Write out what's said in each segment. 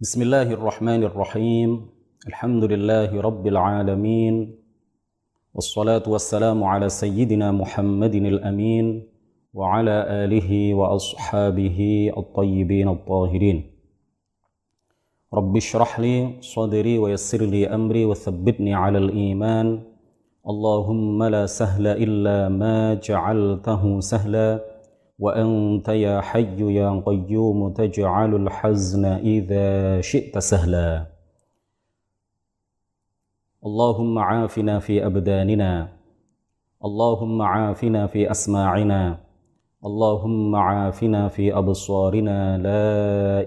بسم الله الرحمن الرحيم الحمد لله رب العالمين والصلاة والسلام على سيدنا محمد الأمين وعلى آله وأصحابه الطيبين الطاهرين رب اشرح لي صدري ويسر لي أمري وثبتني على الإيمان اللهم لا سهل إلا ما جعلته سهلا وأنت يا حي يا قيوم تجعل الحزن إذا شئت سهلا. اللهم عافنا في أبداننا. اللهم عافنا في أسماعنا. اللهم عافنا في أبصارنا. لا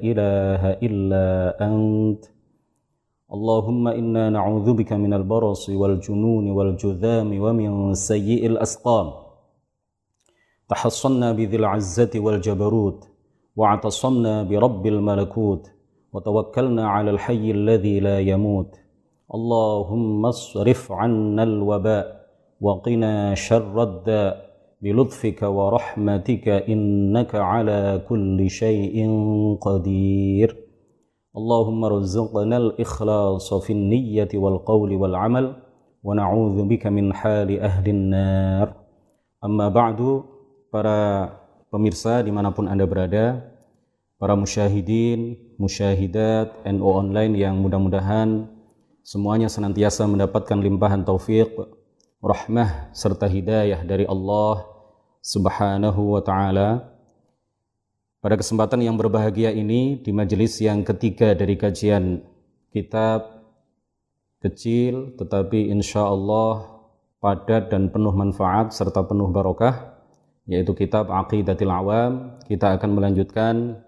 إله إلا أنت. اللهم إنا نعوذ بك من البرص والجنون والجذام ومن سيء الأسقام. تحصنا بذي العزة والجبروت واعتصمنا برب الملكوت وتوكلنا على الحي الذي لا يموت. اللهم اصرف عنا الوباء وقنا شر الداء. بلطفك ورحمتك إنك على كل شيء قدير. اللهم ارزقنا الإخلاص في النية والقول والعمل ونعوذ بك من حال أهل النار. أما بعد para pemirsa di mana pun Anda berada, para musyahidin, musyahidat, NU online yang mudah-mudahan semuanya senantiasa mendapatkan limpahan taufik, rahmah, serta hidayah dari Allah subhanahu wa ta'ala. Pada kesempatan yang berbahagia ini, di majelis yang ketiga dari kajian kitab kecil, tetapi insya Allah padat dan penuh manfaat serta penuh barokah, yaitu kitab Aqidatil Awam. Kita akan melanjutkan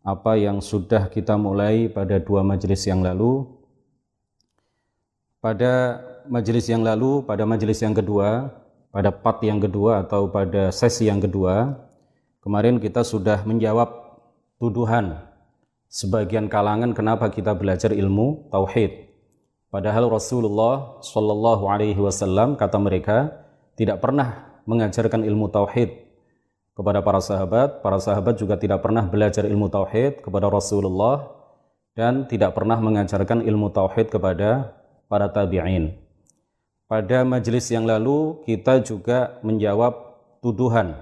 apa yang sudah kita mulai pada dua majelis yang lalu. Pada majelis yang lalu, pada majelis yang kedua, pada part yang kedua atau pada sesi yang kedua, kemarin kita sudah menjawab tuduhan sebagian kalangan kenapa kita belajar ilmu tauhid. Padahal Rasulullah Shallallahu Alaihi Wasallam kata mereka tidak pernah mengajarkan ilmu tauhid kepada para sahabat. Para sahabat juga tidak pernah belajar ilmu tauhid kepada Rasulullah dan tidak pernah mengajarkan ilmu tauhid kepada para tabi'in. Pada majelis yang lalu kita juga menjawab tuduhan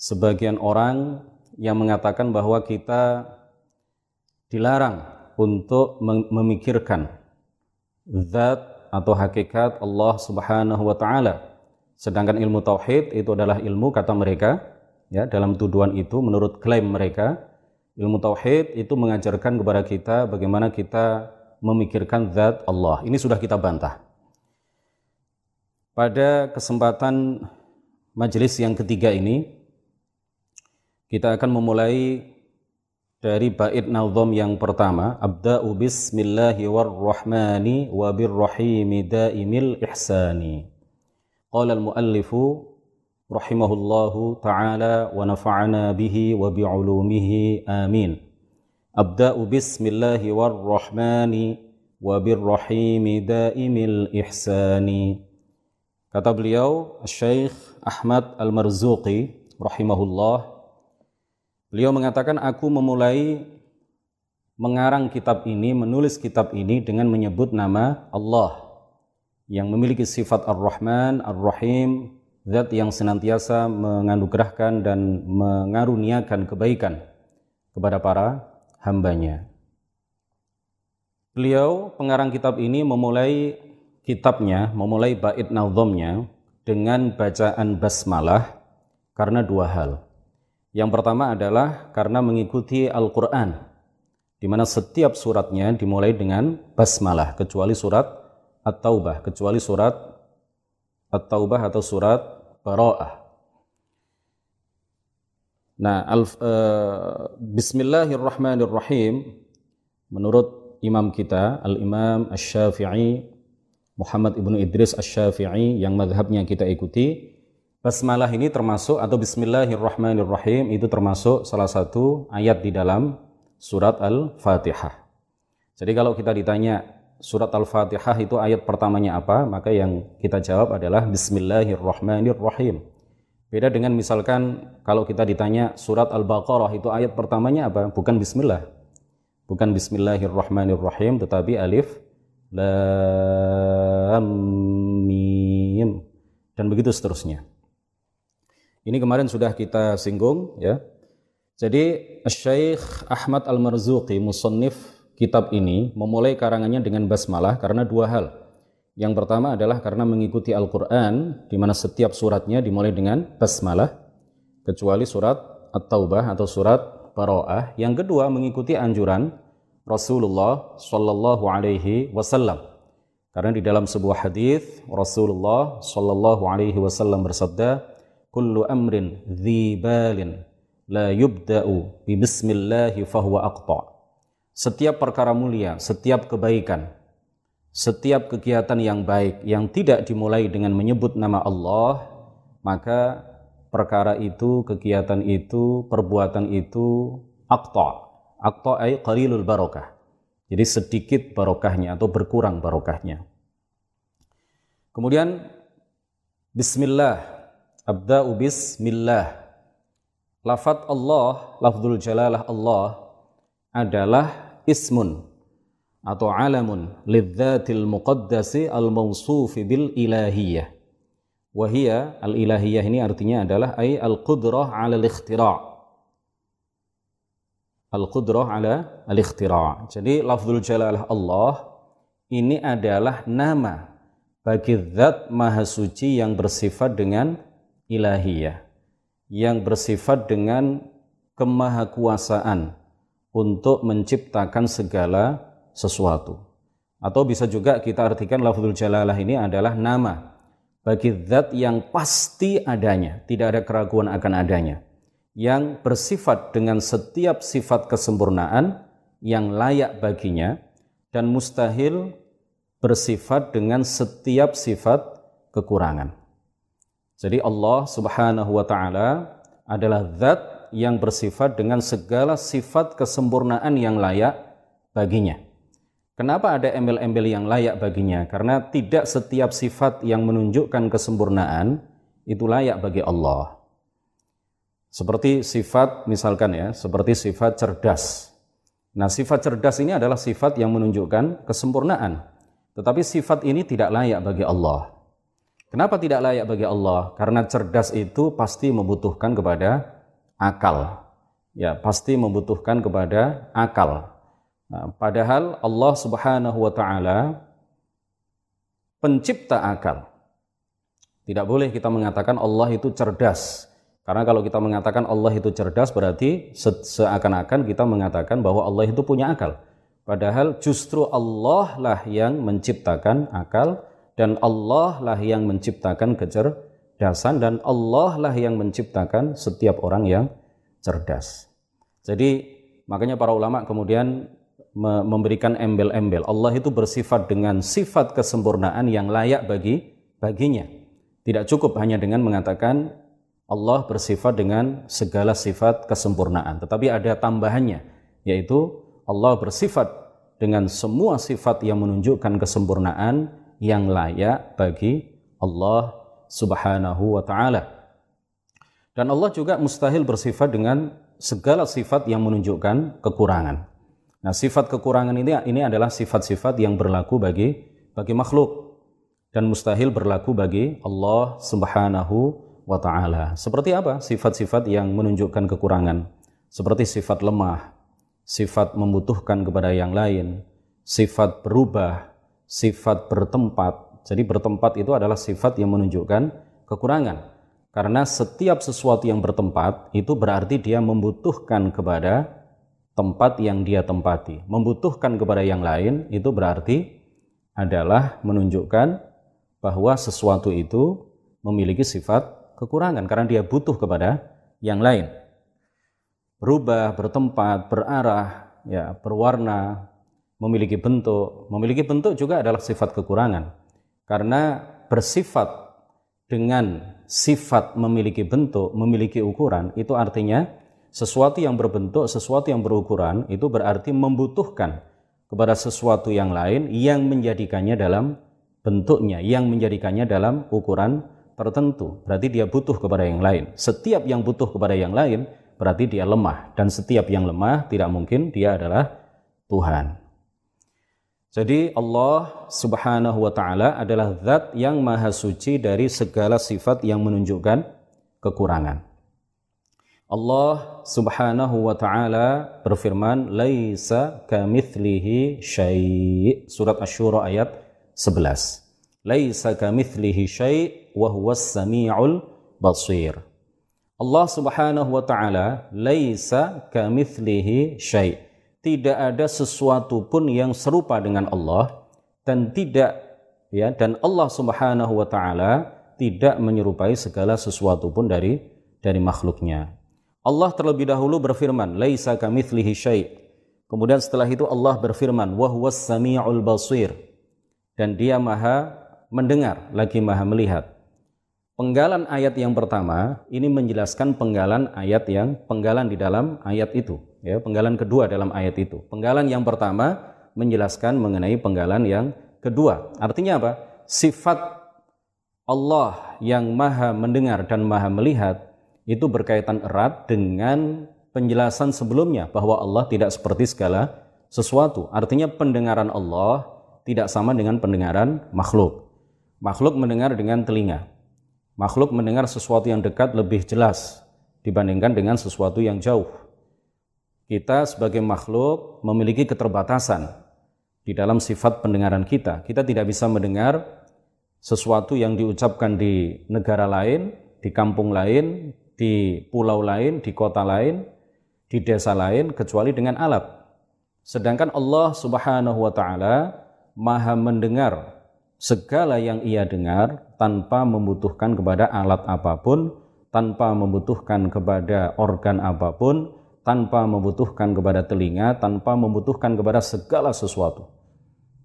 sebagian orang yang mengatakan bahwa kita dilarang untuk memikirkan zat atau hakikat Allah Subhanahu wa taala Sedangkan ilmu tauhid itu adalah ilmu kata mereka ya dalam tuduhan itu menurut klaim mereka ilmu tauhid itu mengajarkan kepada kita bagaimana kita memikirkan zat Allah. Ini sudah kita bantah. Pada kesempatan majelis yang ketiga ini kita akan memulai dari bait nazam yang pertama abda'u bismillahi warrahmani wabirrahimi daimil ihsani قال المؤلف رحمه الله تعالى ونفعنا به وبعلومه آمين أبدأ بسم الله والرحمن وبالرحيم دائم الإحسان Kata beliau, Syekh Ahmad Al-Marzuqi rahimahullah, beliau mengatakan aku memulai mengarang kitab ini, menulis kitab ini dengan menyebut nama Allah yang memiliki sifat Ar-Rahman, Ar-Rahim, zat yang senantiasa menganugerahkan dan mengaruniakan kebaikan kepada para hambanya. Beliau, pengarang kitab ini memulai kitabnya, memulai bait nazamnya dengan bacaan basmalah karena dua hal. Yang pertama adalah karena mengikuti Al-Quran, di mana setiap suratnya dimulai dengan basmalah, kecuali surat At-Taubah kecuali surat At-Taubah atau surat Bara'ah. Nah, al, uh, Bismillahirrahmanirrahim menurut imam kita Al-Imam Asy-Syafi'i Muhammad ibnu Idris Asy-Syafi'i yang madhabnya kita ikuti Basmalah ini termasuk atau Bismillahirrahmanirrahim itu termasuk salah satu ayat di dalam surat Al-Fatihah. Jadi kalau kita ditanya surat Al-Fatihah itu ayat pertamanya apa, maka yang kita jawab adalah Bismillahirrahmanirrahim. Beda dengan misalkan kalau kita ditanya surat Al-Baqarah itu ayat pertamanya apa? Bukan Bismillah. Bukan Bismillahirrahmanirrahim tetapi alif lam mim dan begitu seterusnya. Ini kemarin sudah kita singgung ya. Jadi Syekh Ahmad Al-Marzuqi musannif kitab ini memulai karangannya dengan basmalah karena dua hal. Yang pertama adalah karena mengikuti Al-Qur'an di mana setiap suratnya dimulai dengan basmalah kecuali surat At-Taubah atau surat Baroah. Yang kedua mengikuti anjuran Rasulullah Shallallahu alaihi wasallam. Karena di dalam sebuah hadis Rasulullah Shallallahu alaihi wasallam bersabda, kullu amrin dhi balin la yubda'u bi bismillahi fahuwa aqta. Setiap perkara mulia, setiap kebaikan, setiap kegiatan yang baik yang tidak dimulai dengan menyebut nama Allah, maka perkara itu, kegiatan itu, perbuatan itu aqta. Aqta ay qalilul barakah. Jadi sedikit barokahnya atau berkurang barokahnya. Kemudian bismillah Abda'u bismillah. Lafat Allah, lafzul jalalah Allah adalah ismun atau alamun lidzatil muqaddasi al-mawsufi bil ilahiyah. Wahia al-ilahiyah ini artinya adalah ay al-qudrah ala al-ikhtira' al-qudrah ala al-ikhtira' jadi lafzul jalalah Allah ini adalah nama bagi zat maha suci yang bersifat dengan ilahiyah yang bersifat dengan kemahakuasaan untuk menciptakan segala sesuatu. Atau bisa juga kita artikan lafzul jalalah ini adalah nama bagi zat yang pasti adanya, tidak ada keraguan akan adanya, yang bersifat dengan setiap sifat kesempurnaan yang layak baginya dan mustahil bersifat dengan setiap sifat kekurangan. Jadi Allah Subhanahu wa taala adalah zat yang bersifat dengan segala sifat kesempurnaan yang layak baginya. Kenapa ada embel-embel yang layak baginya? Karena tidak setiap sifat yang menunjukkan kesempurnaan itu layak bagi Allah. Seperti sifat misalkan ya, seperti sifat cerdas. Nah, sifat cerdas ini adalah sifat yang menunjukkan kesempurnaan. Tetapi sifat ini tidak layak bagi Allah. Kenapa tidak layak bagi Allah? Karena cerdas itu pasti membutuhkan kepada akal. Ya, pasti membutuhkan kepada akal. Nah, padahal Allah Subhanahu wa taala pencipta akal. Tidak boleh kita mengatakan Allah itu cerdas. Karena kalau kita mengatakan Allah itu cerdas berarti seakan-akan kita mengatakan bahwa Allah itu punya akal. Padahal justru Allah lah yang menciptakan akal dan Allah lah yang menciptakan kecerdasan dan Allah lah yang menciptakan setiap orang yang cerdas. Jadi makanya para ulama kemudian memberikan embel-embel. Allah itu bersifat dengan sifat kesempurnaan yang layak bagi baginya. Tidak cukup hanya dengan mengatakan Allah bersifat dengan segala sifat kesempurnaan, tetapi ada tambahannya yaitu Allah bersifat dengan semua sifat yang menunjukkan kesempurnaan yang layak bagi Allah Subhanahu wa taala. Dan Allah juga mustahil bersifat dengan segala sifat yang menunjukkan kekurangan. Nah, sifat kekurangan ini ini adalah sifat-sifat yang berlaku bagi bagi makhluk dan mustahil berlaku bagi Allah Subhanahu wa taala. Seperti apa sifat-sifat yang menunjukkan kekurangan? Seperti sifat lemah, sifat membutuhkan kepada yang lain, sifat berubah, sifat bertempat. Jadi bertempat itu adalah sifat yang menunjukkan kekurangan. Karena setiap sesuatu yang bertempat itu berarti dia membutuhkan kepada tempat yang dia tempati. Membutuhkan kepada yang lain itu berarti adalah menunjukkan bahwa sesuatu itu memiliki sifat kekurangan karena dia butuh kepada yang lain. berubah, bertempat, berarah, ya, berwarna, memiliki bentuk. Memiliki bentuk juga adalah sifat kekurangan. Karena bersifat dengan sifat memiliki bentuk, memiliki ukuran, itu artinya sesuatu yang berbentuk, sesuatu yang berukuran, itu berarti membutuhkan kepada sesuatu yang lain yang menjadikannya dalam bentuknya, yang menjadikannya dalam ukuran tertentu. Berarti dia butuh kepada yang lain. Setiap yang butuh kepada yang lain, berarti dia lemah. Dan setiap yang lemah, tidak mungkin dia adalah Tuhan. Jadi Allah Subhanahu wa taala adalah zat yang maha suci dari segala sifat yang menunjukkan kekurangan. Allah Subhanahu wa taala berfirman, "Laisa kamitslihi syai'." Surat Asy-Syura ayat 11. "Laisa kamitslihi syai' wa huwas samiul basir." Allah Subhanahu wa taala laisa kamitslihi syai' tidak ada sesuatu pun yang serupa dengan Allah dan tidak ya dan Allah Subhanahu wa taala tidak menyerupai segala sesuatu pun dari dari makhluknya. Allah terlebih dahulu berfirman, "Laisa kamitslihi syai'." Kemudian setelah itu Allah berfirman, "Wa huwas samiul basir." Dan Dia Maha mendengar lagi Maha melihat. Penggalan ayat yang pertama ini menjelaskan penggalan ayat yang penggalan di dalam ayat itu, ya, penggalan kedua dalam ayat itu. Penggalan yang pertama menjelaskan mengenai penggalan yang kedua. Artinya apa? Sifat Allah yang Maha mendengar dan Maha melihat itu berkaitan erat dengan penjelasan sebelumnya bahwa Allah tidak seperti segala sesuatu. Artinya pendengaran Allah tidak sama dengan pendengaran makhluk. Makhluk mendengar dengan telinga, makhluk mendengar sesuatu yang dekat lebih jelas dibandingkan dengan sesuatu yang jauh. Kita sebagai makhluk memiliki keterbatasan di dalam sifat pendengaran kita. Kita tidak bisa mendengar sesuatu yang diucapkan di negara lain, di kampung lain, di pulau lain, di kota lain, di desa lain kecuali dengan alat. Sedangkan Allah Subhanahu wa taala Maha mendengar segala yang ia dengar tanpa membutuhkan kepada alat apa pun, tanpa membutuhkan kepada organ apa pun, tanpa membutuhkan kepada telinga, tanpa membutuhkan kepada segala sesuatu.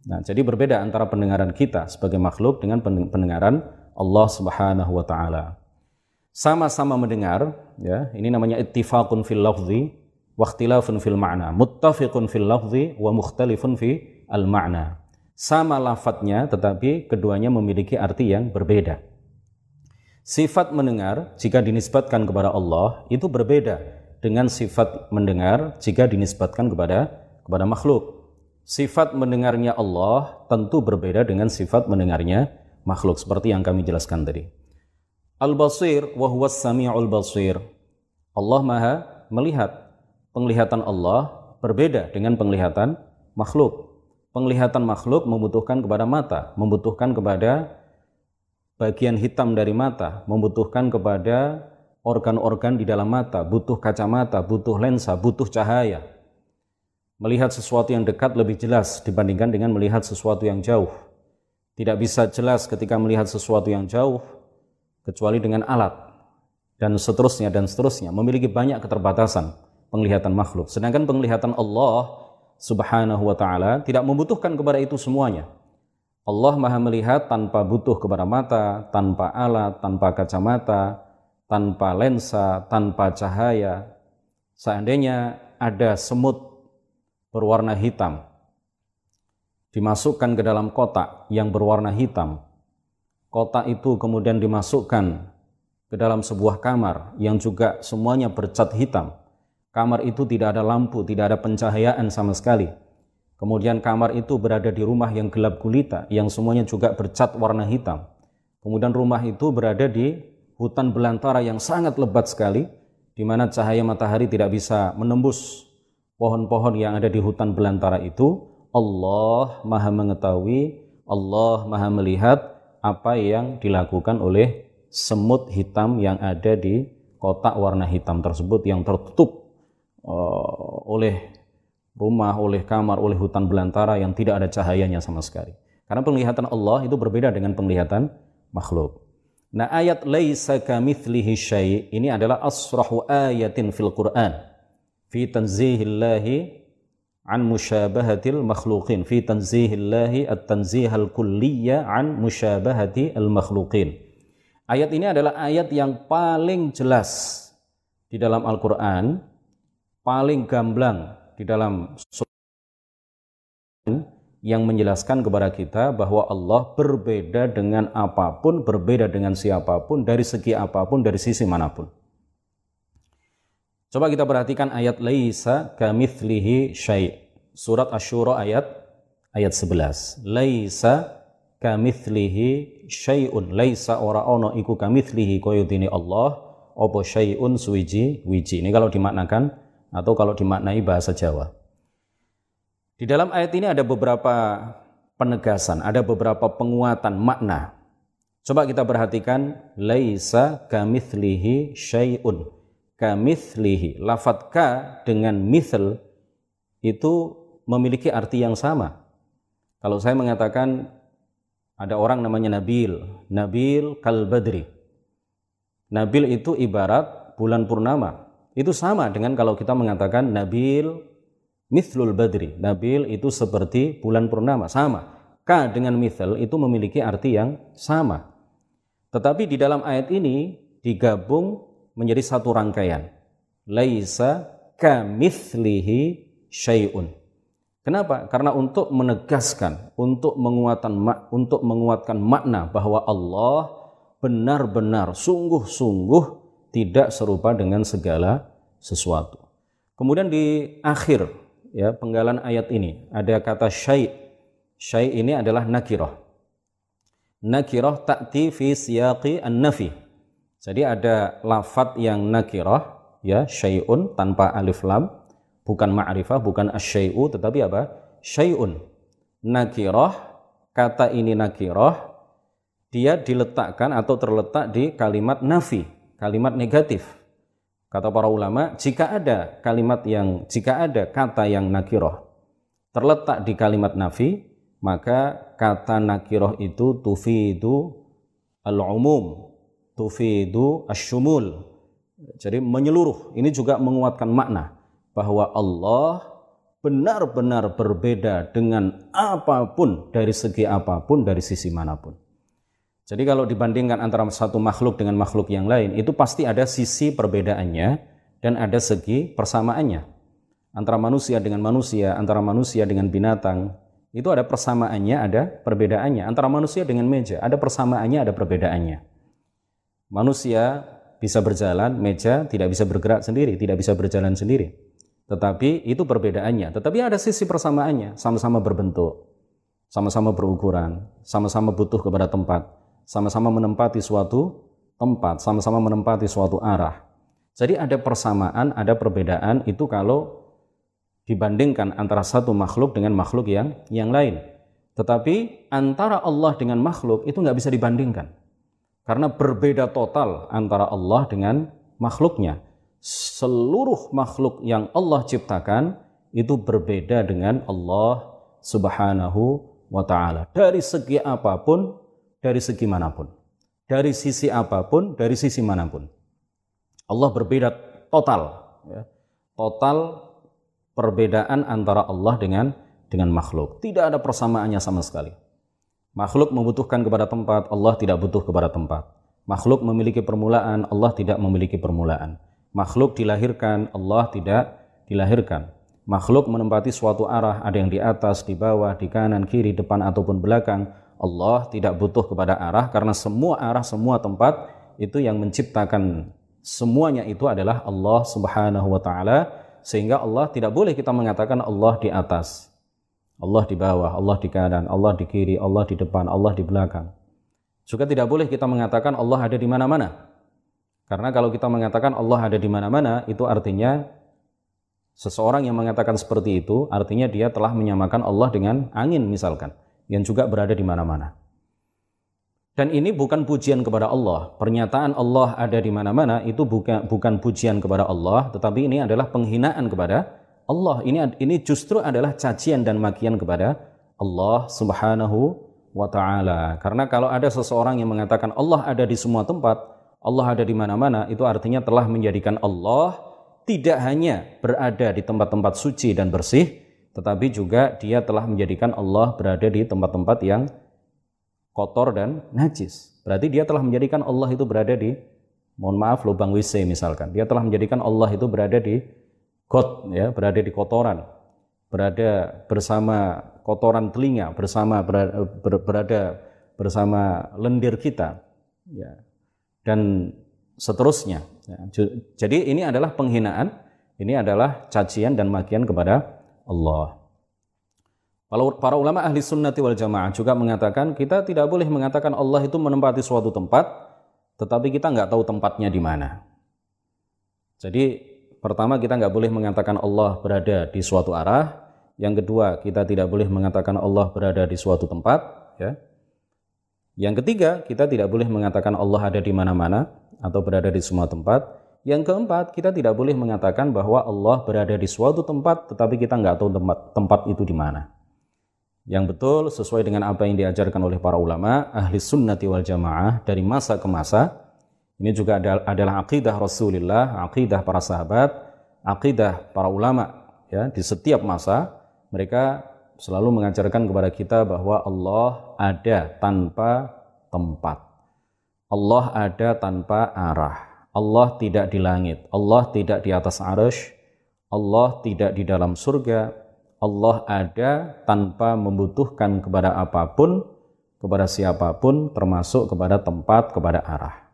Nah, jadi berbeda antara pendengaran kita sebagai makhluk dengan pendengaran Allah Subhanahu wa taala. Sama-sama mendengar, ya, ini namanya ittifaqun fil lafzi wa ikhtilafun fil ma'na. Muttafiqun fil lafzi wa mukhtalifun fi al ma'na sama lafadznya tetapi keduanya memiliki arti yang berbeda. Sifat mendengar jika dinisbatkan kepada Allah itu berbeda dengan sifat mendengar jika dinisbatkan kepada kepada makhluk. Sifat mendengarnya Allah tentu berbeda dengan sifat mendengarnya makhluk seperti yang kami jelaskan tadi. Al-Basir wa huwas Sami'ul Basir. Allah Maha melihat. Penglihatan Allah berbeda dengan penglihatan makhluk penglihatan makhluk membutuhkan kepada mata, membutuhkan kepada bagian hitam dari mata, membutuhkan kepada organ-organ di dalam mata, butuh kacamata, butuh lensa, butuh cahaya. Melihat sesuatu yang dekat lebih jelas dibandingkan dengan melihat sesuatu yang jauh. Tidak bisa jelas ketika melihat sesuatu yang jauh kecuali dengan alat dan seterusnya dan seterusnya memiliki banyak keterbatasan penglihatan makhluk. Sedangkan penglihatan Allah Subhanahu wa taala tidak membutuhkan kepada itu semuanya. Allah Maha melihat tanpa butuh kepada mata, tanpa alat, tanpa kacamata, tanpa lensa, tanpa cahaya. Seandainya ada semut berwarna hitam dimasukkan ke dalam kotak yang berwarna hitam. Kotak itu kemudian dimasukkan ke dalam sebuah kamar yang juga semuanya bercat hitam Kamar itu tidak ada lampu, tidak ada pencahayaan sama sekali. Kemudian kamar itu berada di rumah yang gelap gulita, yang semuanya juga bercat warna hitam. Kemudian rumah itu berada di hutan belantara yang sangat lebat sekali, di mana cahaya matahari tidak bisa menembus pohon-pohon yang ada di hutan belantara itu. Allah maha mengetahui, Allah maha melihat apa yang dilakukan oleh semut hitam yang ada di kotak warna hitam tersebut yang tertutup uh, oleh rumah, oleh kamar, oleh hutan belantara yang tidak ada cahayanya sama sekali. Karena penglihatan Allah itu berbeda dengan penglihatan makhluk. Nah, ayat laisa kamitslihi syai' ini adalah asrahu ayatin fil Quran. fi tanzihillahi an musyabahatil makhluqin fi tanzihillahi at-tanzihal kulliyya an musyabahati al makhluqin. Ayat ini adalah ayat yang paling jelas di dalam Al-Qur'an, paling gamblang di dalam yang menjelaskan kepada kita bahwa Allah berbeda dengan apa pun, berbeda dengan siapa pun, dari segi apa pun, dari sisi mana pun. Coba kita perhatikan ayat laisa kamitslihi syai. Surat Asy-Syura ayat ayat 11. Laisa kamitslihi syai'un. Laisa ora ono iku kamitslihi koyudini Allah opo syai'un suwiji wiji. Ini kalau dimaknakan atau kalau dimaknai bahasa Jawa. Di dalam ayat ini ada beberapa penegasan, ada beberapa penguatan makna. Coba kita perhatikan laisa kamitslihi syai'un kamithlihi. Lafat ka dengan mithl itu memiliki arti yang sama. Kalau saya mengatakan ada orang namanya Nabil, Nabil Kalbadri. Nabil itu ibarat bulan purnama. Itu sama dengan kalau kita mengatakan Nabil Mithlul Badri. Nabil itu seperti bulan purnama, sama. Ka dengan mithl itu memiliki arti yang sama. Tetapi di dalam ayat ini digabung menjadi satu rangkaian. Laisa kamithlihi syai'un. Kenapa? Karena untuk menegaskan, untuk menguatkan untuk menguatkan makna bahwa Allah benar-benar sungguh-sungguh tidak serupa dengan segala sesuatu. Kemudian di akhir ya penggalan ayat ini ada kata syai'. Syai' ini adalah nakirah. Nakirah ta'ti fi siyaqi an-nafi jadi ada lafat yang nakirah ya syai'un tanpa alif lam bukan ma'rifah bukan asyai'u tetapi apa syai'un nakirah kata ini nakirah dia diletakkan atau terletak di kalimat nafi kalimat negatif kata para ulama jika ada kalimat yang jika ada kata yang nakirah terletak di kalimat nafi maka kata nakirah itu tufidu al-umum tufidu asyumul. Jadi menyeluruh. Ini juga menguatkan makna bahwa Allah benar-benar berbeda dengan apa pun dari segi apa pun dari sisi mana pun. Jadi kalau dibandingkan antara satu makhluk dengan makhluk yang lain itu pasti ada sisi perbedaannya dan ada segi persamaannya. Antara manusia dengan manusia, antara manusia dengan binatang, itu ada persamaannya, ada perbedaannya. Antara manusia dengan meja, ada persamaannya, ada perbedaannya. Manusia bisa berjalan, meja tidak bisa bergerak sendiri, tidak bisa berjalan sendiri. Tetapi itu perbedaannya. Tetapi ada sisi persamaannya, sama-sama berbentuk, sama-sama berukuran, sama-sama butuh kepada tempat, sama-sama menempati suatu tempat, sama-sama menempati suatu arah. Jadi ada persamaan, ada perbedaan itu kalau dibandingkan antara satu makhluk dengan makhluk yang yang lain. Tetapi antara Allah dengan makhluk itu nggak bisa dibandingkan. Karena berbeda total antara Allah dengan makhluknya. Seluruh makhluk yang Allah ciptakan itu berbeda dengan Allah Subhanahu wa taala. Dari segi apa pun, dari segi mana pun. Dari sisi apa pun, dari sisi mana pun. Allah berbeda total, ya. Total perbedaan antara Allah dengan dengan makhluk. Tidak ada persamaannya sama sekali. Makhluk membutuhkan kepada tempat, Allah tidak butuh kepada tempat. Makhluk memiliki permulaan, Allah tidak memiliki permulaan. Makhluk dilahirkan, Allah tidak dilahirkan. Makhluk menempati suatu arah, ada yang di atas, di bawah, di kanan, kiri, depan ataupun belakang. Allah tidak butuh kepada arah karena semua arah, semua tempat itu yang menciptakan semuanya itu adalah Allah Subhanahu wa taala sehingga Allah tidak boleh kita mengatakan Allah di atas. Allah di bawah, Allah di kanan, Allah di kiri, Allah di depan, Allah di belakang. Juga tidak boleh kita mengatakan Allah ada di mana-mana. Karena kalau kita mengatakan Allah ada di mana-mana, itu artinya seseorang yang mengatakan seperti itu, artinya dia telah menyamakan Allah dengan angin misalkan, yang juga berada di mana-mana. Dan ini bukan pujian kepada Allah. Pernyataan Allah ada di mana-mana itu bukan bukan pujian kepada Allah, tetapi ini adalah penghinaan kepada Allah ini ini justru adalah cacian dan makian kepada Allah Subhanahu wa taala. Karena kalau ada seseorang yang mengatakan Allah ada di semua tempat, Allah ada di mana-mana, itu artinya telah menjadikan Allah tidak hanya berada di tempat-tempat suci dan bersih, tetapi juga dia telah menjadikan Allah berada di tempat-tempat yang kotor dan najis. Berarti dia telah menjadikan Allah itu berada di mohon maaf lubang WC misalkan. Dia telah menjadikan Allah itu berada di got ya, berada di kotoran. Berada bersama kotoran telinga, bersama berada, berada bersama lendir kita. Ya. Dan seterusnya. Ya, jadi ini adalah penghinaan, ini adalah cacian dan makian kepada Allah. Para ulama ahli sunnati wal jamaah juga mengatakan kita tidak boleh mengatakan Allah itu menempati suatu tempat, tetapi kita nggak tahu tempatnya di mana. Jadi pertama kita nggak boleh mengatakan Allah berada di suatu arah, yang kedua kita tidak boleh mengatakan Allah berada di suatu tempat, ya. Yang ketiga kita tidak boleh mengatakan Allah ada di mana-mana, atau berada di semua tempat. Yang keempat, kita tidak boleh mengatakan bahwa Allah berada di suatu tempat, tetapi kita nggak tahu tempat, tempat itu di mana. Yang betul sesuai dengan apa yang diajarkan oleh para ulama, ahli sunnati wal jamaah dari masa ke masa. Ini juga adalah akidah Rasulullah, akidah para sahabat, akidah para ulama. Ya, di setiap masa mereka selalu mengajarkan kepada kita bahwa Allah ada tanpa tempat. Allah ada tanpa arah. Allah tidak di langit. Allah tidak di atas arsh. Allah tidak di dalam surga. Allah ada tanpa membutuhkan kepada apa pun, kepada siapa pun, termasuk kepada tempat, kepada arah.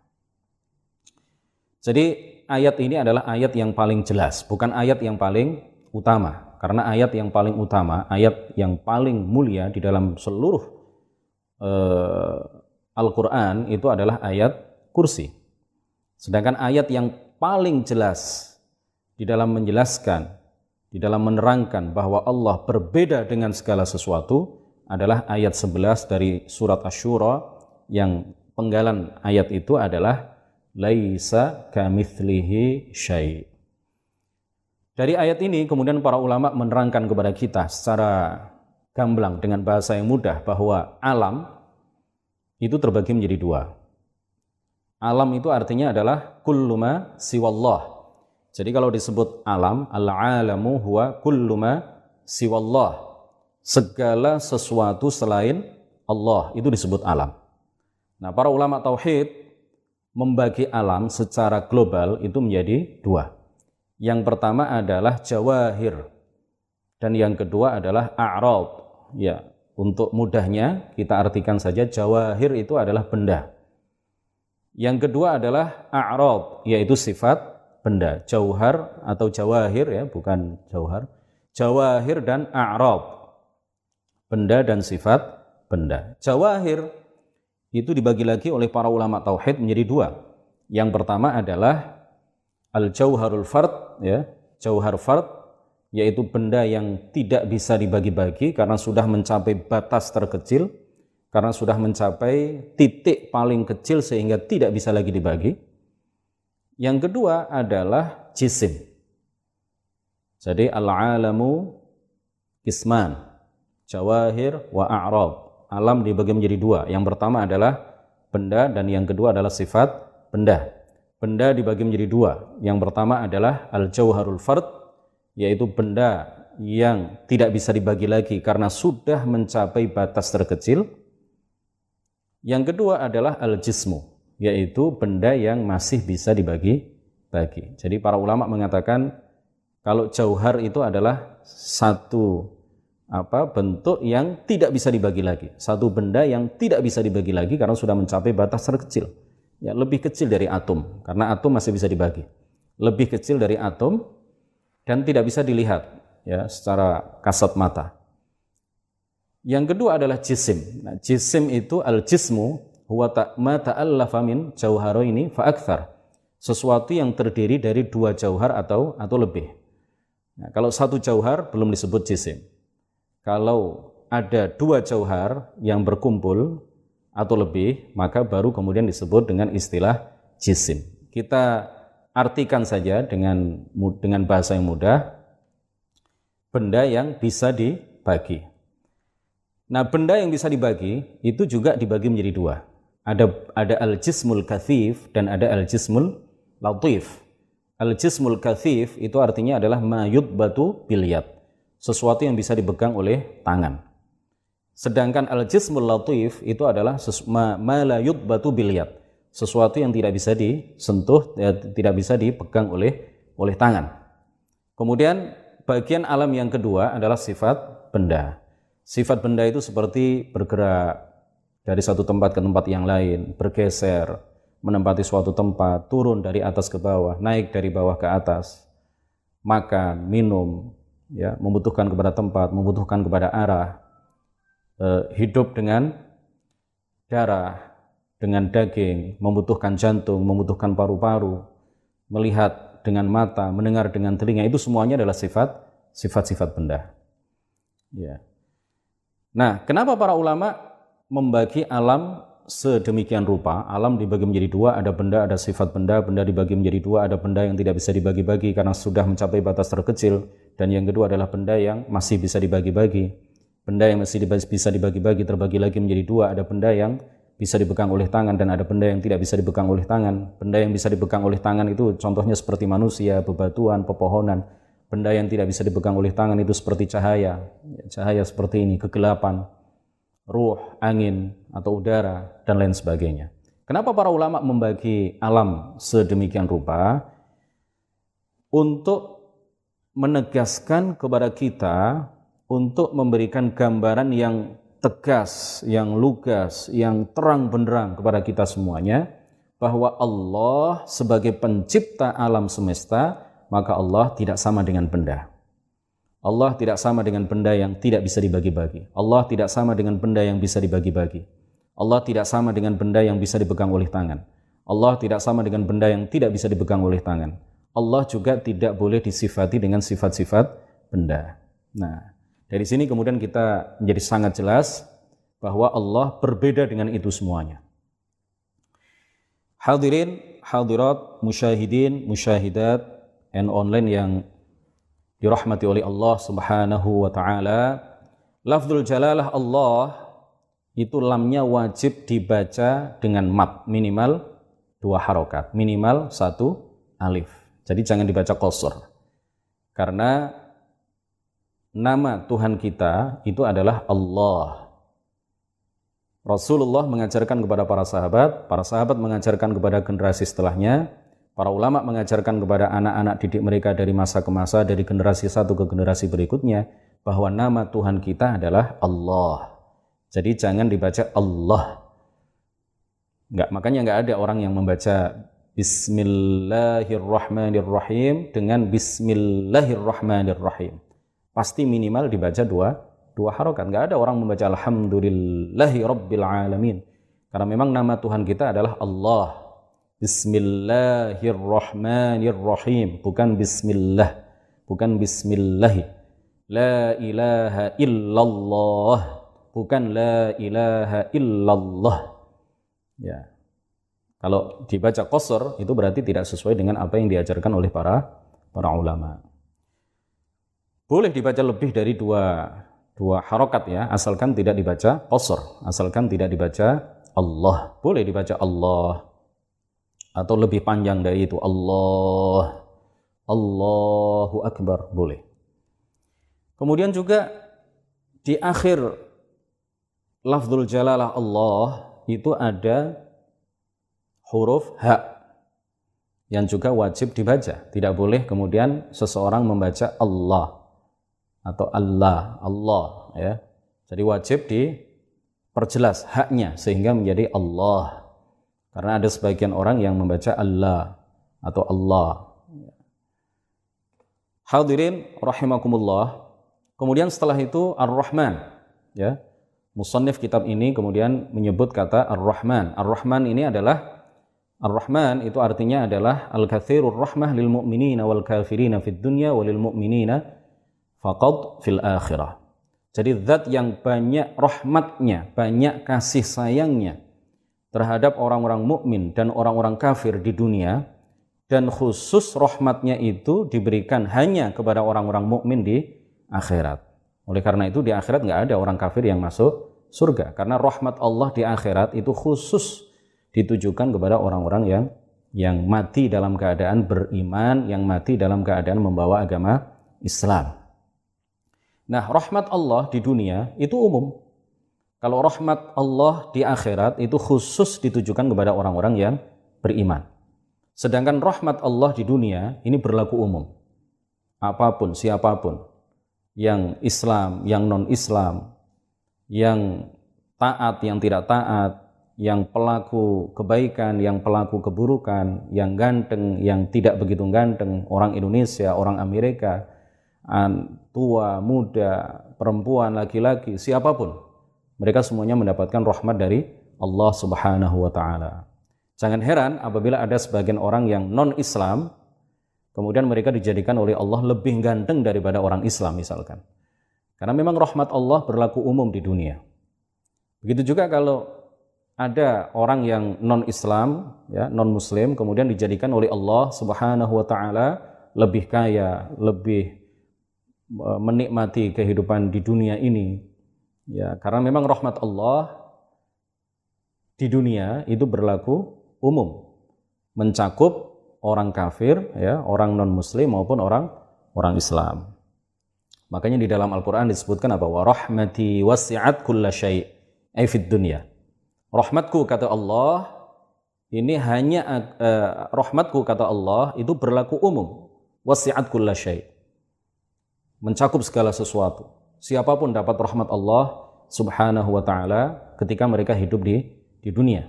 Jadi ayat ini adalah ayat yang paling jelas, bukan ayat yang paling utama. Karena ayat yang paling utama, ayat yang paling mulia di dalam seluruh eh, Al-Quran itu adalah ayat kursi. Sedangkan ayat yang paling jelas di dalam menjelaskan, di dalam menerangkan bahwa Allah berbeda dengan segala sesuatu adalah ayat 11 dari surat Ash-Shura yang penggalan ayat itu adalah laisa kamitslihi syai. Dari ayat ini kemudian para ulama menerangkan kepada kita secara gamblang dengan bahasa yang mudah bahwa alam itu terbagi menjadi dua. Alam itu artinya adalah kulluma siwallah. Jadi kalau disebut alam, al-alamu huwa kulluma siwallah. Segala sesuatu selain Allah itu disebut alam. Nah, para ulama tauhid membagi alam secara global itu menjadi dua. Yang pertama adalah jawahir dan yang kedua adalah a'rad. Ya, untuk mudahnya kita artikan saja jawahir itu adalah benda. Yang kedua adalah a'rad yaitu sifat benda. Jauhar atau jawahir ya, bukan jauhar. Jawahir dan a'rad. Benda dan sifat benda. Jawahir itu dibagi lagi oleh para ulama tauhid menjadi dua. Yang pertama adalah al-jauharul fard ya, jauhar fard yaitu benda yang tidak bisa dibagi-bagi karena sudah mencapai batas terkecil, karena sudah mencapai titik paling kecil sehingga tidak bisa lagi dibagi. Yang kedua adalah jisim. Jadi al-alamu kisman, jawahir wa a'rab. Alam dibagi menjadi dua. Yang pertama adalah benda dan yang kedua adalah sifat benda. Benda dibagi menjadi dua. Yang pertama adalah al-jauharul fard yaitu benda yang tidak bisa dibagi lagi karena sudah mencapai batas terkecil. Yang kedua adalah al-jismu, yaitu benda yang masih bisa dibagi-bagi. Jadi para ulama mengatakan kalau jauhar itu adalah satu apa bentuk yang tidak bisa dibagi lagi, satu benda yang tidak bisa dibagi lagi karena sudah mencapai batas terkecil. Ya, lebih kecil dari atom, karena atom masih bisa dibagi. Lebih kecil dari atom dan tidak bisa dilihat ya secara kasat mata. Yang kedua adalah jisim. Nah, jisim itu al-jismu huwa ma ta'allafa min jauharaini fa akthar. Sesuatu yang terdiri dari dua jauhar atau atau lebih. Nah, kalau satu jauhar belum disebut jisim. Kalau ada dua jauhar yang berkumpul atau lebih, maka baru kemudian disebut dengan istilah jisim. Kita artikan saja dengan dengan bahasa yang mudah benda yang bisa dibagi. Nah, benda yang bisa dibagi itu juga dibagi menjadi dua. Ada ada al-jismul kathif dan ada al-jismul latif. Al-jismul kathif itu artinya adalah mayud batu biliat. Sesuatu yang bisa dipegang oleh tangan. Sedangkan al-jismul latif itu adalah ma, ma la batu biliat. Sesuatu yang tidak bisa disentuh, ya, tidak bisa dipegang oleh oleh tangan. Kemudian bagian alam yang kedua adalah sifat benda. Sifat benda itu seperti bergerak dari satu tempat ke tempat yang lain, bergeser, menempati suatu tempat, turun dari atas ke bawah, naik dari bawah ke atas, makan, minum, ya, membutuhkan kepada tempat, membutuhkan kepada arah, eh, hidup dengan darah, dengan daging, membutuhkan jantung, membutuhkan paru-paru, melihat dengan mata, mendengar dengan telinga, itu semuanya adalah sifat sifat-sifat benda. Ya. Nah, kenapa para ulama membagi alam sedemikian rupa, alam dibagi menjadi dua, ada benda, ada sifat benda, benda dibagi menjadi dua, ada benda yang tidak bisa dibagi-bagi karena sudah mencapai batas terkecil, dan yang kedua adalah benda yang masih bisa dibagi-bagi. Benda yang masih bisa dibagi-bagi terbagi lagi menjadi dua, ada benda yang bisa dipegang oleh tangan dan ada benda yang tidak bisa dipegang oleh tangan. Benda yang bisa dipegang oleh tangan itu contohnya seperti manusia, bebatuan, pepohonan. Benda yang tidak bisa dipegang oleh tangan itu seperti cahaya, cahaya seperti ini, kegelapan, ruh, angin, atau udara, dan lain sebagainya. Kenapa para ulama membagi alam sedemikian rupa? Untuk menegaskan kepada kita untuk memberikan gambaran yang tegas, yang lugas, yang terang benderang kepada kita semuanya bahwa Allah sebagai pencipta alam semesta maka Allah tidak sama dengan benda. Allah tidak sama dengan benda yang tidak bisa dibagi-bagi. Allah tidak sama dengan benda yang bisa dibagi-bagi. Allah tidak sama dengan benda yang bisa dipegang oleh tangan. Allah tidak sama dengan benda yang tidak bisa dipegang oleh tangan. Allah juga tidak boleh disifati dengan sifat-sifat benda. Nah, dari sini kemudian kita menjadi sangat jelas bahwa Allah berbeda dengan itu semuanya. Hadirin, hadirat, musyahidin, musyahidat, and online yang dirahmati oleh Allah Subhanahu wa taala. Lafzul jalalah Allah itu lamnya wajib dibaca dengan mat minimal dua harokat, minimal satu alif. Jadi jangan dibaca kosor. Karena nama Tuhan kita itu adalah Allah. Rasulullah mengajarkan kepada para sahabat, para sahabat mengajarkan kepada generasi setelahnya, Para ulama mengajarkan kepada anak-anak didik mereka dari masa ke masa, dari generasi satu ke generasi berikutnya, bahwa nama Tuhan kita adalah Allah. Jadi jangan dibaca Allah. Enggak, makanya enggak ada orang yang membaca Bismillahirrahmanirrahim dengan Bismillahirrahmanirrahim. Pasti minimal dibaca dua dua harokat. Enggak ada orang membaca Alhamdulillahi. Karena memang nama Tuhan kita adalah Allah. Bismillahirrahmanirrahim. Bukan bismillah. Bukan bismillahi la ilaha illallah. Bukan la ilaha illallah. Ya. Kalau dibaca qasr itu berarti tidak sesuai dengan apa yang diajarkan oleh para para ulama. Boleh dibaca lebih dari dua dua harokat ya asalkan tidak dibaca qasr asalkan tidak dibaca Allah. Boleh dibaca Allah atau lebih panjang dari itu Allah Allahu Akbar boleh kemudian juga di akhir lafzul jalalah Allah itu ada huruf H yang juga wajib dibaca. Tidak boleh kemudian seseorang membaca Allah atau Allah, Allah ya. Jadi wajib diperjelas haknya sehingga menjadi Allah. Karena ada sebagian orang yang membaca Allah atau Allah. Hadirin rahimakumullah. Kemudian setelah itu Ar-Rahman, ya. Musannif kitab ini kemudian menyebut kata Ar-Rahman. Ar-Rahman ini adalah Ar-Rahman itu artinya adalah al-katsirur rahmah lil mu'minina wal kafirina fid dunya walil mu'minina faqad fil akhirah. Jadi zat yang banyak rahmatnya, banyak kasih sayangnya terhadap orang-orang mukmin dan orang-orang kafir di dunia dan khusus rahmatnya itu diberikan hanya kepada orang-orang mukmin di akhirat. Oleh karena itu di akhirat nggak ada orang kafir yang masuk surga karena rahmat Allah di akhirat itu khusus ditujukan kepada orang-orang yang yang mati dalam keadaan beriman, yang mati dalam keadaan membawa agama Islam. Nah, rahmat Allah di dunia itu umum. Kalau rahmat Allah di akhirat itu khusus ditujukan kepada orang-orang yang beriman. Sedangkan rahmat Allah di dunia ini berlaku umum. Apa pun, siapa pun yang Islam, yang non-Islam, yang taat, yang tidak taat, yang pelaku kebaikan, yang pelaku keburukan, yang ganteng, yang tidak begitu ganteng, orang Indonesia, orang Amerika, tua, muda, perempuan, laki-laki, siapa pun. Mereka semuanya mendapatkan rahmat dari Allah Subhanahu wa taala. Jangan heran apabila ada sebagian orang yang non-Islam kemudian mereka dijadikan oleh Allah lebih ganteng daripada orang Islam misalkan. Karena memang rahmat Allah berlaku umum di dunia. Begitu juga kalau ada orang yang non-Islam, ya, non-Muslim, kemudian dijadikan oleh Allah Subhanahu wa taala lebih kaya, lebih E, menikmati kehidupan di dunia ini ya karena memang rahmat Allah di dunia itu berlaku umum. Mencakup orang kafir ya orang non muslim maupun orang orang Islam. Makanya di dalam Al-Qur'an disebutkan apa? Wa rahmati wasi'at kulla syai' dunya. Rahmatku kata Allah ini hanya uh, rahmatku kata Allah itu berlaku umum. Wasi'at kulla syai' mencakup segala sesuatu. Siapa pun dapat rahmat Allah Subhanahu wa taala ketika mereka hidup di di dunia.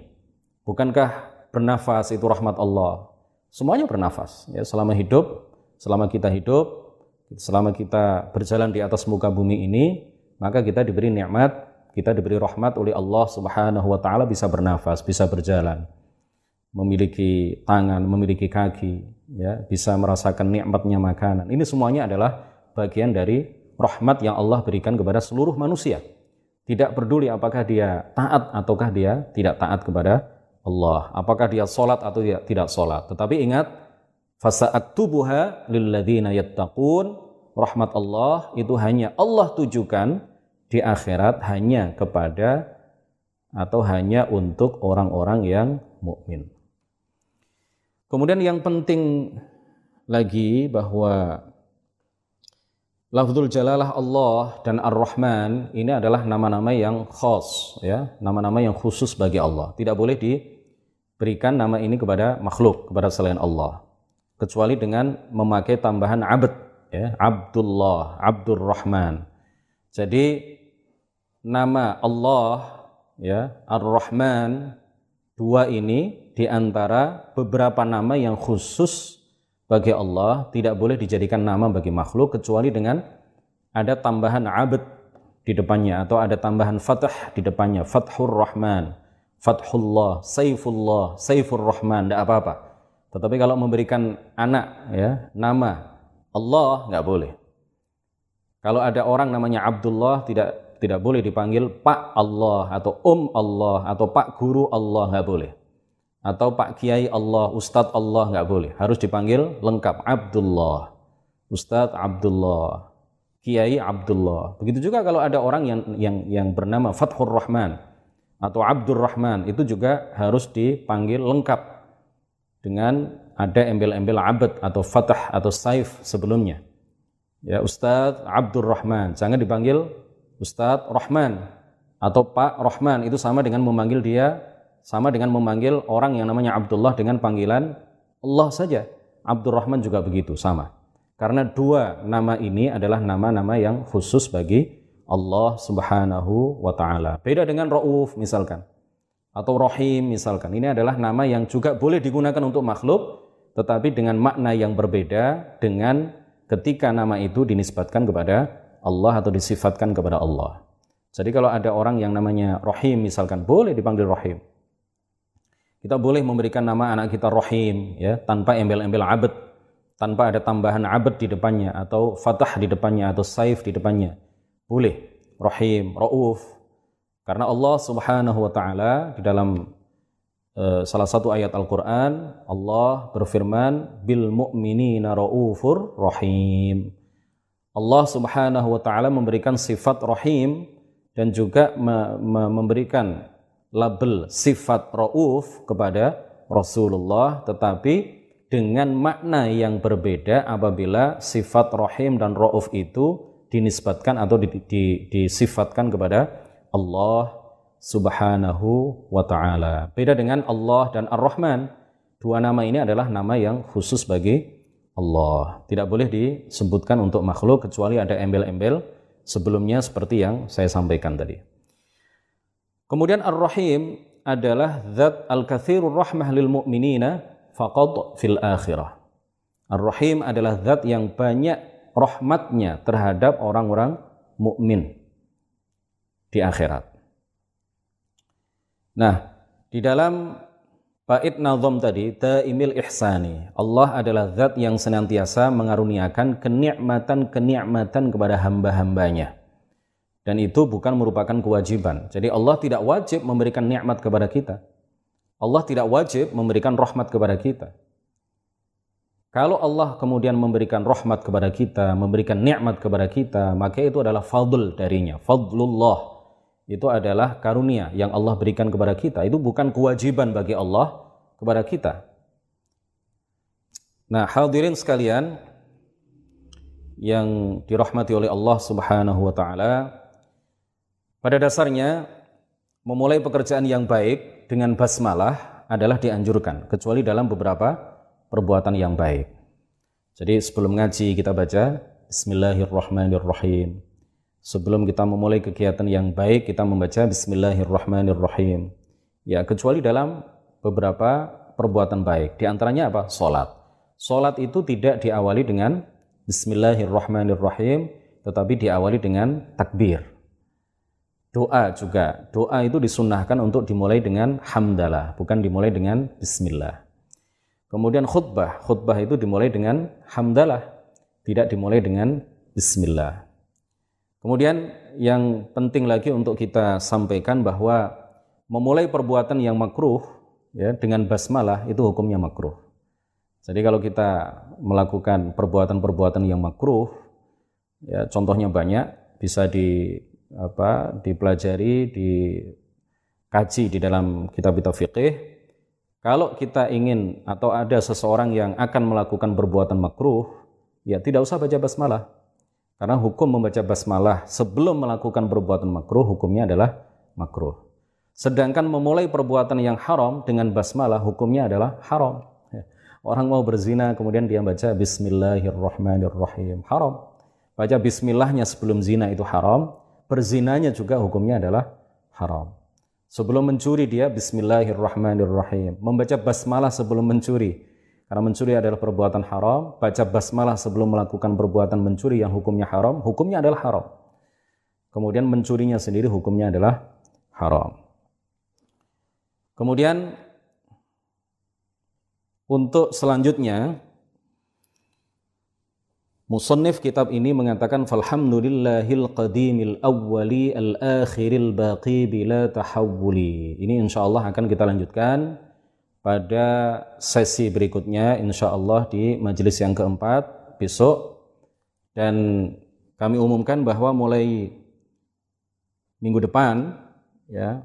Bukankah bernafas itu rahmat Allah? Semuanya bernafas ya selama hidup, selama kita hidup, selama kita berjalan di atas muka bumi ini, maka kita diberi nikmat, kita diberi rahmat oleh Allah Subhanahu wa taala bisa bernafas, bisa berjalan, memiliki tangan, memiliki kaki, ya, bisa merasakan nikmatnya makanan. Ini semuanya adalah bagian dari rahmat yang Allah berikan kepada seluruh manusia. Tidak peduli apakah dia taat ataukah dia tidak taat kepada Allah. Apakah dia sholat atau dia tidak sholat. Tetapi ingat, fasa'aktubuha lilladzina yattaqun. Rahmat Allah itu hanya Allah tujukan di akhirat hanya kepada atau hanya untuk orang-orang yang mukmin. Kemudian yang penting lagi bahwa Lafzul Jalalah Allah dan Ar-Rahman ini adalah nama-nama yang khos ya, nama-nama yang khusus bagi Allah. Tidak boleh diberikan nama ini kepada makhluk, kepada selain Allah. Kecuali dengan memakai tambahan abd ya, Abdullah, Abdur Rahman. Jadi nama Allah ya, Ar-Rahman dua ini di antara beberapa nama yang khusus bagi Allah tidak boleh dijadikan nama bagi makhluk kecuali dengan ada tambahan abad di depannya atau ada tambahan fathah di depannya. Fathur rahman fathullah saifullah saifur rahman tidak apa-apa. Tetapi kalau memberikan anak ya nama Allah nggak boleh. Kalau ada orang namanya Abdullah tidak tidak boleh dipanggil Pak Allah atau Om Allah atau Pak Guru Allah nggak boleh atau Pak Kiai Allah, Ustadz Allah nggak boleh. Harus dipanggil lengkap Abdullah, Ustadz Abdullah, Kiai Abdullah. Begitu juga kalau ada orang yang yang yang bernama Fathur Rahman atau Abdur Rahman itu juga harus dipanggil lengkap dengan ada embel-embel abad atau fatah atau saif sebelumnya. Ya Ustadz Abdur Rahman, jangan dipanggil Ustadz Rahman atau Pak Rahman itu sama dengan memanggil dia sama dengan memanggil orang yang namanya Abdullah dengan panggilan Allah saja. Abdurrahman juga begitu, sama. Karena dua nama ini adalah nama-nama yang khusus bagi Allah Subhanahu wa taala. Beda dengan Rauf misalkan atau Rahim misalkan. Ini adalah nama yang juga boleh digunakan untuk makhluk tetapi dengan makna yang berbeda dengan ketika nama itu dinisbatkan kepada Allah atau disifatkan kepada Allah. Jadi kalau ada orang yang namanya Rahim misalkan boleh dipanggil Rahim. Kita boleh memberikan nama anak kita Rahim ya tanpa embel-embel abad, tanpa ada tambahan abad di depannya atau fatah di depannya atau saif di depannya. Boleh Rahim, Rauf. Karena Allah Subhanahu wa taala di dalam uh, salah satu ayat Al-Qur'an Allah berfirman bil mu'minina raufur rahim. Allah Subhanahu wa taala memberikan sifat rahim dan juga me me memberikan label sifat rauf kepada Rasulullah tetapi dengan makna yang berbeda apabila sifat rahim dan rauf itu dinisbatkan atau di, di, disifatkan kepada Allah Subhanahu wa taala. Beda dengan Allah dan Ar-Rahman. Dua nama ini adalah nama yang khusus bagi Allah. Tidak boleh disebutkan untuk makhluk kecuali ada embel-embel sebelumnya seperti yang saya sampaikan tadi. Kemudian Ar-Rahim adalah zat al-kathirur rahmah lil mu'minina faqad fil akhirah. Ar-Rahim adalah zat yang banyak rahmatnya terhadap orang-orang mukmin di akhirat. Nah, di dalam bait nazam tadi, ta'imil ihsani. Allah adalah zat yang senantiasa mengaruniakan kenikmatan-kenikmatan kepada hamba-hambanya. Dan itu bukan merupakan kewajiban. Jadi Allah tidak wajib memberikan nikmat kepada kita. Allah tidak wajib memberikan rahmat kepada kita. Kalau Allah kemudian memberikan rahmat kepada kita, memberikan nikmat kepada kita, maka itu adalah fadl darinya, fadlullah itu adalah karunia yang Allah berikan kepada kita. Itu bukan kewajiban bagi Allah kepada kita. Nah, hadirin sekalian yang dirahmati oleh Allah Subhanahu wa taala, pada dasarnya memulai pekerjaan yang baik dengan basmalah adalah dianjurkan kecuali dalam beberapa perbuatan yang baik. Jadi sebelum ngaji kita baca Bismillahirrahmanirrahim. Sebelum kita memulai kegiatan yang baik, kita membaca Bismillahirrahmanirrahim. Ya, kecuali dalam beberapa perbuatan baik. Di antaranya apa? Salat. Salat itu tidak diawali dengan Bismillahirrahmanirrahim, tetapi diawali dengan takbir. Doa juga. Doa itu disunahkan untuk dimulai dengan hamdalah, bukan dimulai dengan bismillah. Kemudian khutbah. Khutbah itu dimulai dengan hamdalah, tidak dimulai dengan bismillah. Kemudian yang penting lagi untuk kita sampaikan bahwa memulai perbuatan yang makruh ya dengan basmalah itu hukumnya makruh. Jadi kalau kita melakukan perbuatan-perbuatan yang makruh ya contohnya banyak bisa di apa dipelajari dikaji di dalam kitab-kitab fikih kalau kita ingin atau ada seseorang yang akan melakukan perbuatan makruh ya tidak usah baca basmalah karena hukum membaca basmalah sebelum melakukan perbuatan makruh hukumnya adalah makruh. Sedangkan memulai perbuatan yang haram dengan basmalah hukumnya adalah haram. Ya. Orang mau berzina kemudian dia baca bismillahirrahmanirrahim. Haram. Baca bismillahnya sebelum zina itu haram. Berzinanya juga hukumnya adalah haram. Sebelum mencuri dia bismillahirrahmanirrahim. Membaca basmalah sebelum mencuri karena mencuri adalah perbuatan haram, baca basmalah sebelum melakukan perbuatan mencuri yang hukumnya haram, hukumnya adalah haram. Kemudian mencurinya sendiri hukumnya adalah haram. Kemudian untuk selanjutnya Musannif kitab ini mengatakan falhamdulillahil qadimil awwali al akhiril baqi bila tahawuli. Ini insyaallah akan kita lanjutkan pada sesi berikutnya insya Allah di majelis yang keempat besok dan kami umumkan bahwa mulai minggu depan ya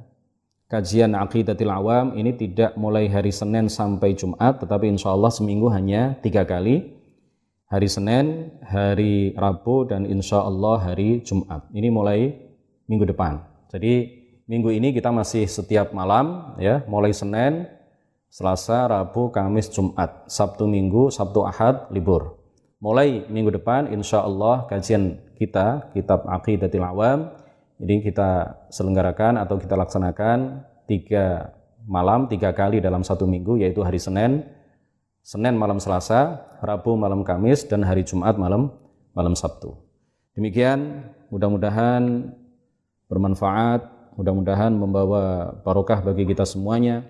kajian aqidatil awam ini tidak mulai hari Senin sampai Jumat tetapi insya Allah seminggu hanya tiga kali hari Senin, hari Rabu dan insya Allah hari Jumat. Ini mulai minggu depan. Jadi minggu ini kita masih setiap malam ya mulai Senin Selasa, Rabu, Kamis, Jumat, Sabtu, Minggu, Sabtu, Ahad, libur. Mulai minggu depan, insya Allah kajian kita, Kitab Aqidatil Awam, ini kita selenggarakan atau kita laksanakan tiga malam, tiga kali dalam satu minggu, yaitu hari Senin, Senin malam Selasa, Rabu malam Kamis, dan hari Jumat malam malam Sabtu. Demikian, mudah-mudahan bermanfaat, mudah-mudahan membawa barokah bagi kita semuanya.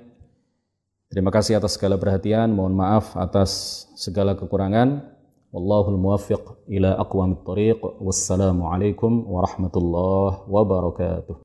Terima kasih atas segala perhatian, mohon maaf atas segala kekurangan. Wallahul muwaffiq ila aqwamit thariq. Wassalamualaikum warahmatullahi wabarakatuh.